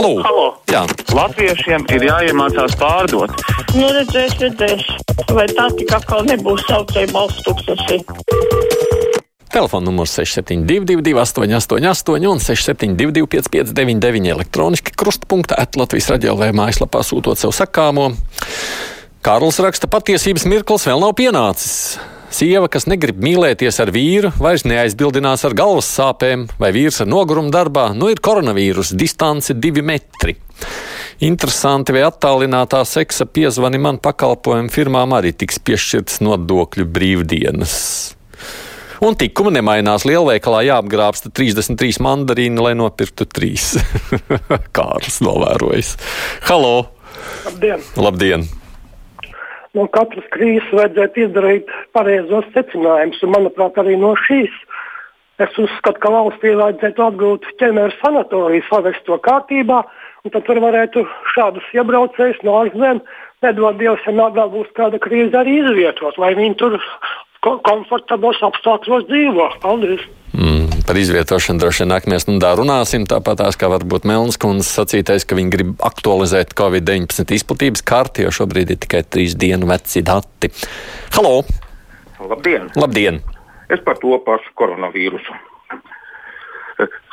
Halo! Halo. Jā. Latviešiem ir jāiemācās pārdot. Nu, redzēs, redzēs. Vai tā tik atkal nebūs saucēja balss tūkstoši? Telefona numurs 6722, 888, un 672, 559, elektroniski krustpunktā, Latvijas radio vai mājaslapā sūtot sev sakāmo. Kārlis raksta, patiesības mirklis vēl nav pienācis. Sieva, kas negrib mīlēties ar vīru, vairs neaizbildinās ar galvas sāpēm, vai vīrs ar nogurumu darbā, nu ir koronavīrus, distance divi metri. Interesanti, vai attālinātā seksa piezvani man pakalpojumu firmām arī tiks piešķirtas nodokļu brīvdienas. Un tikuma nemainās. Lielveikalā jāapgrābsta 33 mandarīni, lai nopirktu 3. Kārlis novērojis. Halo! Labdien! Labdien! No katras krīzes vajadzētu izdarīt pareizos secinājumus, manuprāt, arī no šīs. Es uzskatu, ka valstī vajadzētu atgūt ķemēra sanatoriju, savest to kārtībā, un tad tur varētu šādus iebraucējus no ārzemēm, nedod Dievs, ja vēl būs kāda krīze, arī izvietot, lai viņi tur ko- komfortablos apstākļos dzīvo. Paldies! Mm, par izvietošanu droši vien nākamajā stundā runāsim. Tāpat tās, kā varbūt Melns kundze sacītais, ka viņi grib aktualizēt Covid-19 izplatības karti, jo šobrīd ir tikai trīs dienu veci dati. Halo! Labdien! Labdien! Es par to pašu koronavīrusu.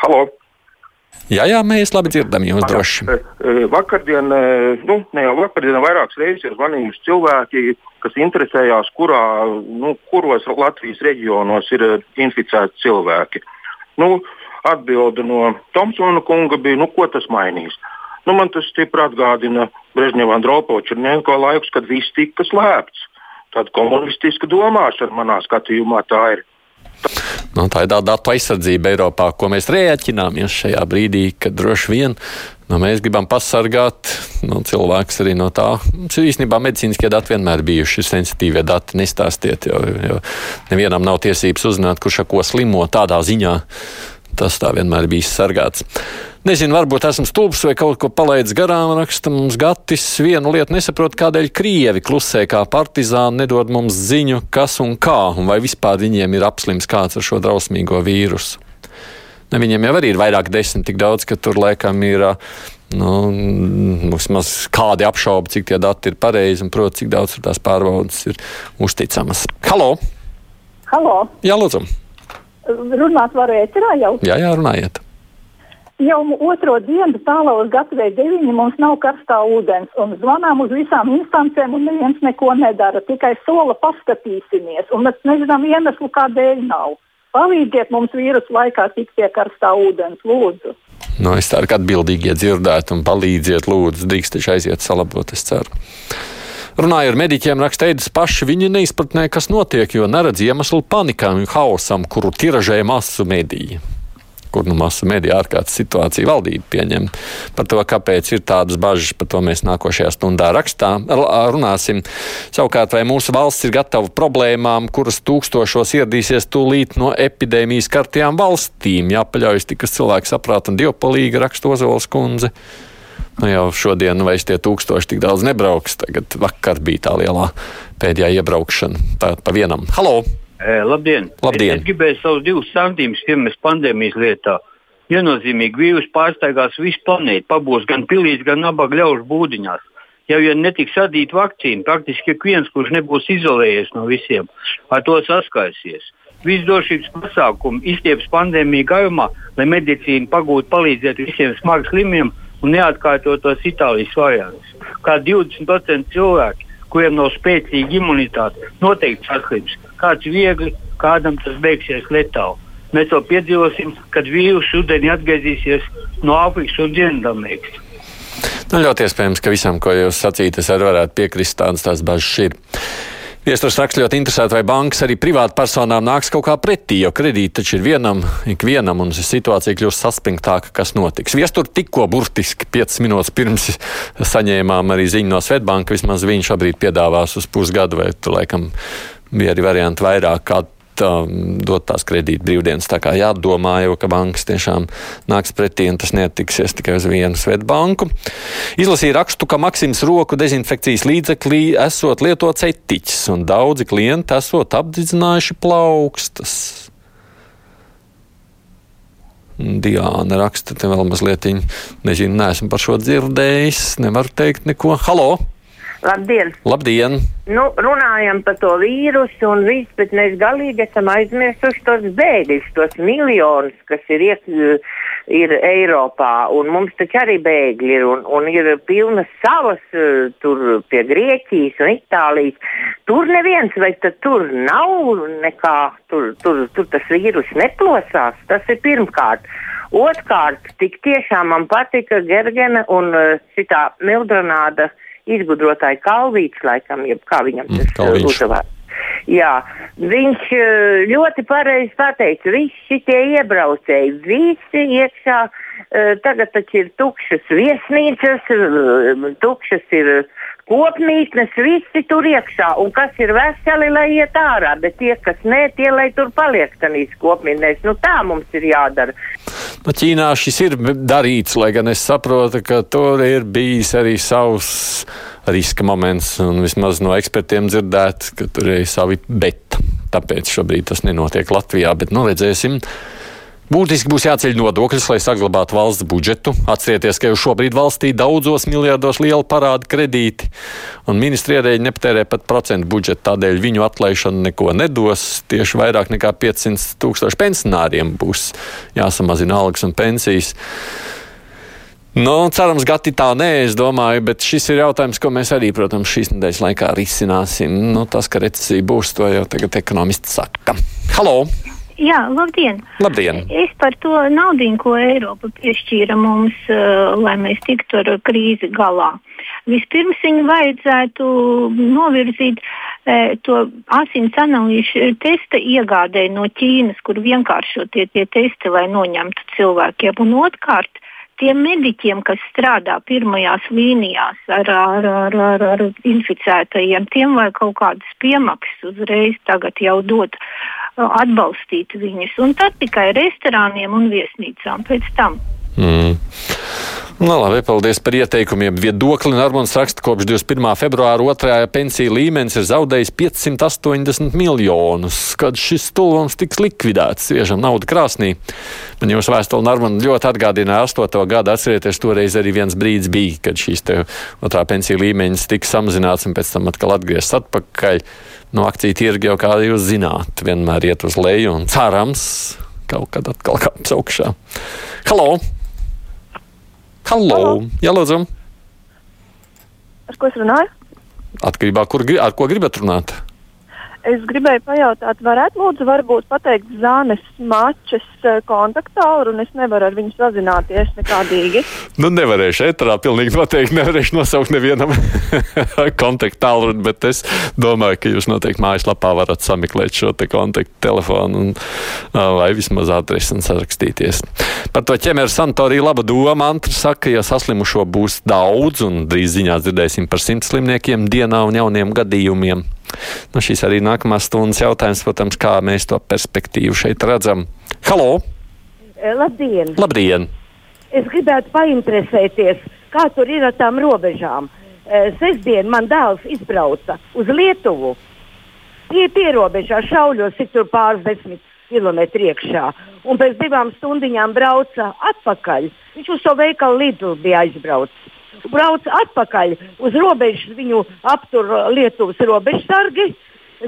Halo! Jā, jā, mēs labi dzirdam jūs droši. Eh, eh, Vakardien, eh, nu, ne jau vakardien, vairākas reizes ir zvanījuši cilvēki, kas interesējās, kurā, nu, kuros Latvijas reģionos ir inficēti cilvēki. Nu, atbilde no Tomsona kunga bija, nu, ko tas mainīs. Nu, man tas stipri atgādina Brežņeva Andropoviča laikus, kad viss tika slēpts. Tāda komunistiska domāšana manā skatījumā tā ir. Nu, tā ir tā datu aizsardzība Eiropā, ko mēs rēķināmies šajā brīdī, kad droši vien nu, mēs gribam pasargāt nu, cilvēkus arī no tā. Mums ir īstenībā medicīniskie dati vienmēr bijuši sensitīvie dati. Nestāstiet, jo, jo nevienam nav tiesības uzzināt, kurš ar ko slimo tādā ziņā. Tas tā vienmēr bijis sargāts. Nezinu, varbūt esmu stulbs vai kaut ko palaidis garām. Raksta mums Gatis vienu lietu nesaprot, kādēļ Krievi klusē kā partizāni, nedod mums ziņu, kas un kā, un vai vispār viņiem ir apslims kāds ar šo drausmīgo vīrusu. Ne, viņiem jau arī ir vairāk desmit, tik daudz, ka tur laikam ir. Nu, vismaz kādi apšauba, cik tie dati ir pareizi un proti, cik daudz tās pārbaudas ir uzticamas. Halo! Halo, Jā, lūdzu! runāt var ēterā jau. Jā, jā, runājiet! Jau otro dienu tālāk gatavoja deviņi, mums nav karstā ūdens. Un zvanām uz visām instancēm, un neviens neko nedara. Tikai sola paskatīsimies. Un mēs nezinām iemeslu, kādēļ nav. Palīdziet mums vīrusu laikā tikt pie karstā ūdens, lūdzu. Nu, es ceru, ka atbildīgie dzirdētu un palīdziet, lūdzu, drīkst taču aiziet salabot, es ceru. Runāju ar mediķiem, rakstēdis paši, viņi neizpratnē, kas notiek, jo neredz iemeslu panikām un haosam, kuru tiražē masu mediji. Kur nu masu mediju ārkārtas situācija valdība pieņem par to, kāpēc ir tādas bažas, par to mēs nākošajā stundā rakstā runāsim. Savukārt, vai mūsu valsts ir gatava problēmām, kuras tūkstošos ieradīsies tūlīt no epidēmijas kartajām valstīm, jāpaļaujas tikai cilvēku saprāta un dievpalīga raksta Ozols kundze. Nu, jau šodien vairs tie tūkstoši tik daudz nebrauks. Tagad vakar bija tā lielā pēdējā iebraukšana. Tā pa vienam. Halo! E, labdien! Labdien. Es, es gribēju savus divus santīmus pirms pandēmijas lietā. Viennozīmīgi vīrus pārsteigās visu planētu, pabūs gan pilīs, gan nabaga ļaužu būdiņās. Ja netiks sadīta vakcīna, praktiski ik viens, kurš nebūs izolējies no visiem, ar to saskarsies. Visdrošības pasākumi izstieps pandēmiju garumā, lai medicīna pagūtu palīdzēt visiem smagi slimiem un neatkārtotos Itālijas variants. Kā 20% cilvēki, kuriem nav spēcīga imunitāte, noteikti saslims. Kāds viegli, kādam tas beigsies letāli. Mēs to piedzīvosim, kad vīrusu rudenī atgriezīsies no Āfrikas un Dienvidamerikas. Nu, ļoti iespējams, ka visam, ko jūs sacījat, es arī varētu piekrist, tādas tās bažas ir. Viesturs raksta ļoti interesanti, vai bankas arī privāti personām nāks kaut kā pretī, jo kredīti taču ir vienam, ikvienam, un situācija kļūst saspringtāka, kas notiks. Viestur tikko burtiski 5 minūtes pirms saņēmām arī ziņu no Svetbanka, vismaz viņš šobrīd piedāvās uz pusgadu, vai tu laikam bija arī varianti vairāk, kā tā, dot tās kredīt brīvdienas. Tā kā jādomā jau, ka bankas tiešām nāks pretī un tas netiksies tikai uz vienu Svetbanku. Izlasīja rakstu, ka Maksims roku dezinfekcijas līdzeklī esot lietots etiķis un daudzi klienti esot apdedzinājuši plaukstas. Diāna raksta te vēl mazliet, nezinu, neesmu par šo dzirdējis, nevaru teikt neko. Halo! Labdien! Labdien! Nu, runājam par to vīrusu un viss, bet mēs galīgi esam aizmirsuši tos bēgļus, tos miljonus, kas ir, iek, ir Eiropā. Un mums taču arī bēgļi ir un, un ir pilnas salas tur pie Grieķijas un Itālijas. Tur neviens, vai tad tur nav nekā, tur, tur, tur tas vīrus neplosās. Tas ir pirmkārt. Otrkārt, tik tiešām man patika Gergena un šitā Mildronāda izgudrotāja Kalvīts, laikam, jeb kā viņam Mm, tas Kalviņš. uzdevās. Jā, viņš eh, ļoti pareizi pateica, visi šitie iebraucēji, visi iekšā, eh, tagad taču ir tukšas viesnīcas, tukšas ir kopmītnes, visi tur iekšā, un kas ir veseli, lai iet ārā, bet tie, kas nē, tie, lai tur paliek tanīs kopmītnēs, nu tā mums ir jādara. Nu, Ķīnā šis ir darīts, lai gan es saprotu, ka tur ir bijis arī savs riska moments, un vismaz no ekspertiem dzirdēt, ka tur ir savi bet. Tāpēc šobrīd tas nenotiek Latvijā, bet nu redzēsim. Būtiski būs jāceļ nodokļus, lai saglabātu valsts budžetu. Atcerieties, ka jau šobrīd valstī daudzos miljardos liela parāda kredīti, un ministri ierēģi nepatērē pat procentu budžetu. Tādēļ viņu atlaišana neko nedos. Tieši vairāk nekā 500 tūkstoši pensionāriem būs jāsamazina algas un pensijas. Nu, cerams, gati tā nē, es domāju, bet šis ir jautājums, ko mēs arī, protams, šīs nedēļas laikā risināsim. Nu, tas, ka recesija būs, to jau tagad ekonomisti saka. Halo! Jā, labdien! Labdien! Es par to naudu, ko Eiropa piešķīra mums, uh, lai mēs tiktu ar krīzi galā. Vispirms viņu vajadzētu novirzīt uh, to asins analīžu testa iegādēji no Ķīnas, kur vienkāršotie tie testi, lai noņemtu cilvēkiem. Un otrkārt, tiem mediķiem, kas strādā pirmajās līnijās ar, ar, ar, ar, ar inficētajiem, tiem vajag kaut kādas piemaksas uzreiz tagad jau dot, uh, atbalstīt viņus. Un tad tikai restorāniem un viesnīcām pēc tam. Mm. Nu, labi, paldies par ieteikumiem. Viedokli Normons raksta, kopš 21. februāra otrajā pensiju līmenis ir zaudējis 580 miljonus. Kad šis stulbums tiks likvidēts, sviežam naudu krāsnī. Man jūsu vēstule Normons ļoti atgādināja 8. gadu. Atcerieties, toreiz arī viens brīdis bija, kad šīs otrā pensiju līmenis tika samazināts un pēc tam atkal atgriezts atpakaļ. No akciju tirgi jau, kā jūs zināt, vienmēr iet uz leju un cerams, kaut kad atkal kāps augšā. Halo! Halo! Halo. Jā, lūdzu! Ar ko es runāju? Atkarībā no tā, ar ko gribat runāt. Es gribēju pajautāt, varētu lūdzu varbūt pateikt Zānes mačes kontaktālu, un es nevaru ar viņu sazināties nekādīgi. Nu, nevarēšu etrā pilnīgi noteikti nevarēšu nosaukt nevienam kontaktālu, bet es domāju, ka jūs noteikti mājaslapā varat sameklēt šo te kontaktu telefonu un, vai vismaz adresi un sarakstīties. Par to ķemeru sanatoriju laba doma. Antra saka, ja saslimušo būs daudz un drīz ziņās dzirdēsim par simt slimniekiem dienā un jauniem gadījumiem. Nu, šis arī nākamās stundas jautājums, protams, kā mēs to perspektīvu šeit redzam. Halo! Labdien! Labdien. Es gribētu painteresēties, kā tur ir ar tām robežām. Sestdien man dēls izbrauca uz Lietuvu. Tie pierobežā šauļos ir tur pāris desmit kilometri iekšā. Un pēc divām stundām brauca atpakaļ. Viņš uz to veikalu līdzi bija aizbraucis brauc atpakaļ uz robežas, viņu aptur Lietuvas robežsargi,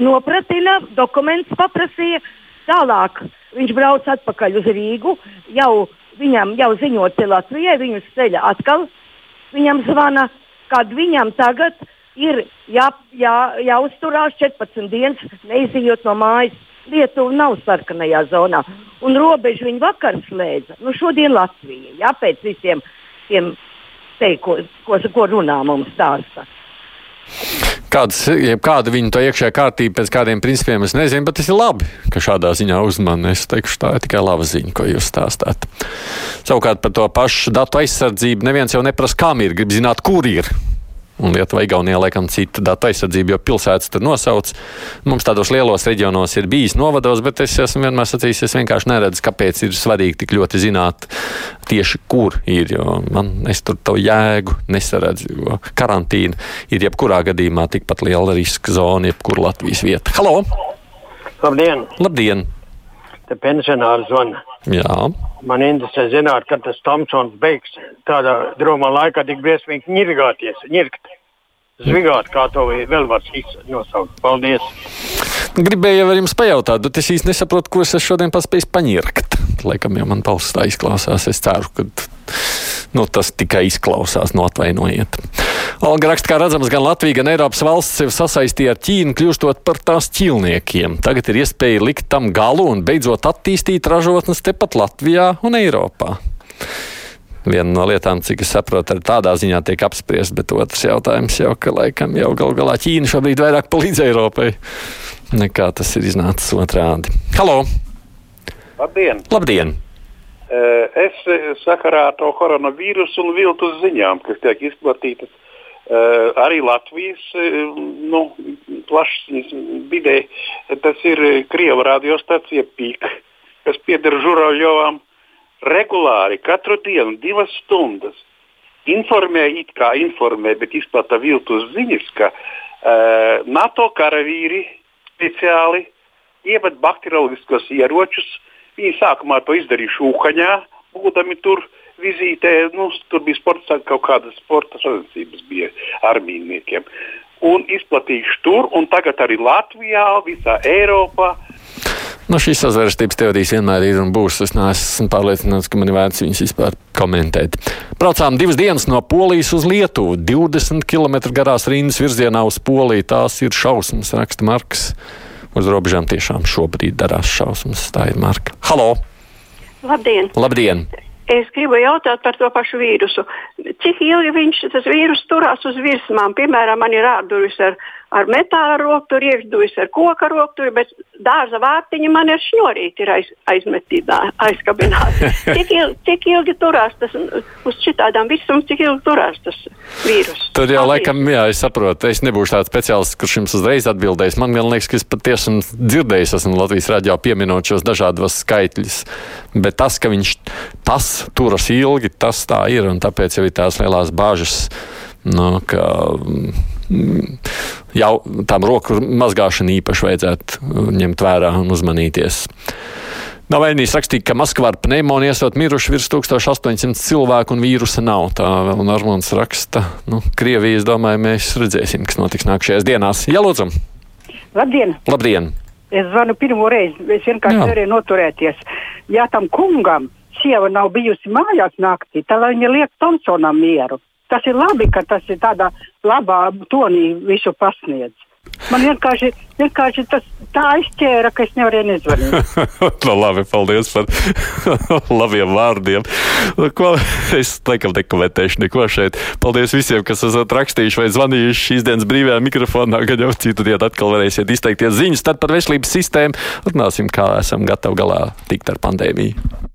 nopratina, dokumentus paprasīja. Tālāk viņš brauc atpakaļ uz Rīgu, jau viņam jau ziņot Latvijai, viņu ceļa atkal. Viņam zvana, kad viņam tagad ir jā, jā, jāuzturās 14 dienas, neizjūt no mājas. Lietuva nav sarkanajā zonā, un robežu viņa vakar slēdza. Nu, šodien Latvija, jā, pēc visiem tiem teikt, ko, ko, ko runā mums stāsta. Kādas, kāda viņa to iekšējā kārtība pēc kādiem principiem, es nezinu, bet tas ir labi, ka šādā ziņā uzmanīgi. Es teikšu, tā ir tikai laba ziņa, ko jūs stāstāt. Savukārt par to pašu datu aizsardzību neviens jau neprasa, kam ir, grib zināt, kur ir. Un Lietuvā, Igaunijā, laikam, cita datu aizsardzība, jo pilsētas tur nosauc. Mums tādos lielos reģionos ir bijis novados, bet es esmu vienmēr sacījis, es vienkārši neredzu, kāpēc ir svarīgi tik ļoti zināt tieši, kur ir. Jo man es tur to jēgu nesaredzu, jo karantīna ir jebkurā gadījumā tikpat liela riska zona, jebkura Latvijas vieta. Halo! Labdien! Labdien! Te pensionāri zvana. Jā. Man interesē zināt, kad tas Tomsons beigs tādā drūmā laikā tik briesmīgi ņirgāties, ņirgt. Zvigāt, kā to vēl var nosaukt. Paldies! Gribēju ar jums pajautāt, bet es īsti nesaprotu, ko es šodien paspēju paņirkt. Laikam jau man balss tā izklausās. Es ceru, ka nu, tas tikai izklausās, no atvainojiet. Olga raksta, kā redzams, gan Latvija, gan Eiropas valsts sevi sasaistīja ar Ķīnu, kļūstot par tās ķīlniekiem. Tagad ir iespēja likt tam galu un beidzot attīstīt ražotnes tepat Latvijā un Eiropā viena no lietām, cik es saprotu, arī tādā ziņā tiek apspriest, bet otrs jautājums jau, ka laikam jau gal galā Ķīna šobrīd vairāk palīdz Eiropai nekā tas ir iznācis otrādi. Halo! Labdien! Labdien. Eh, es sakarā ar to koronavīrusu un viltus ziņām, kas tiek izplatītas arī Latvijas nu, plašsaziņas vidē, tas ir Krievijas radiostacija PIK, kas pieder Žuravļovam regulāri, katru dienu, divas stundas informē, it kā informē, bet izplata viltus ziņas, ka uh, NATO karavīri speciāli ievad bakterioloģiskos ieročus. Viņi sākumā to izdarīja Šūkaņā, būdami tur vizītē. Nu, tur bija sports, kaut kādas sporta sacensības bija ar mīniekiem. Un izplatījuši tur, un tagad arī Latvijā, visā Eiropā. Nu, šīs sazvērstības teorijas vienmēr ir un būs. Es neesmu pārliecināts, ka man ir vērts viņas vispār komentēt. Braucām divas dienas no Polijas uz Lietuvu. 20 km garās rindas virzienā uz Poliju. Tās ir šausmas, raksta Marks. Uz robežām tiešām šobrīd darās šausmas. Tā ir Marka. Halo! Labdien! Labdien. Es gribu jautāt par to pašu vīrusu. Cik ilgi viņš tas vīrus turās uz virsmām? Piemēram, man ir ārduvis ar ar metāla rokturi, iekšduvis ar koka rokturi, bet dārza vārtiņi man ir šņurīti, aiz, aizmetībā, aizkabināti. cik, ilgi, cik ilgi turās tas uz šitādām visam, cik ilgi turās tas vīrus? Tur jau Paldies. laikam, jā, es saprotu, es nebūšu tāds speciālists, kurš jums uzreiz atbildēs. Man gan liekas, ka es patiešām dzirdējis, esmu Latvijas rādio pieminot šos dažādos skaitļus, bet tas, ka viņš tas turas ilgi, tas tā ir, un tāpēc jau ir tās lielās bāžas. Nu, ka, jau tām roku mazgāšanu īpaši vajadzētu uh, ņemt vērā un uzmanīties. Nav vainīgs rakstīt, ka Maskavā ar pneimoniju esot miruši virs 1800 cilvēku un vīrusa nav. Tā vēl Normons raksta. Nu, Krievijas, domāju, mēs redzēsim, kas notiks nākamajās dienās. Jā, lūdzu! Labdien! Labdien! Es zvanu pirmo reizi, es vienkārši nevarēju noturēties. Ja tam kungam sieva nav bijusi mājās naktī, tad lai viņa liek Tomsonam mieru. Tas ir labi, ka tas ir tādā labā tonī visu pasniedz. Man vienkārši, vienkārši tas tā aizķēra, ka es nevarēju nezvanīt. no, labi, paldies par labiem vārdiem. Ko, es laikam nekomentēšu neko šeit. Paldies visiem, kas esat rakstījuši vai zvanījuši šīs dienas brīvajā mikrofonā. Gan jau citu dienu atkal varēsiet izteikties ziņas. Tad par veselības sistēmu runāsim, kā esam gatavi galā tikt ar pandēmiju.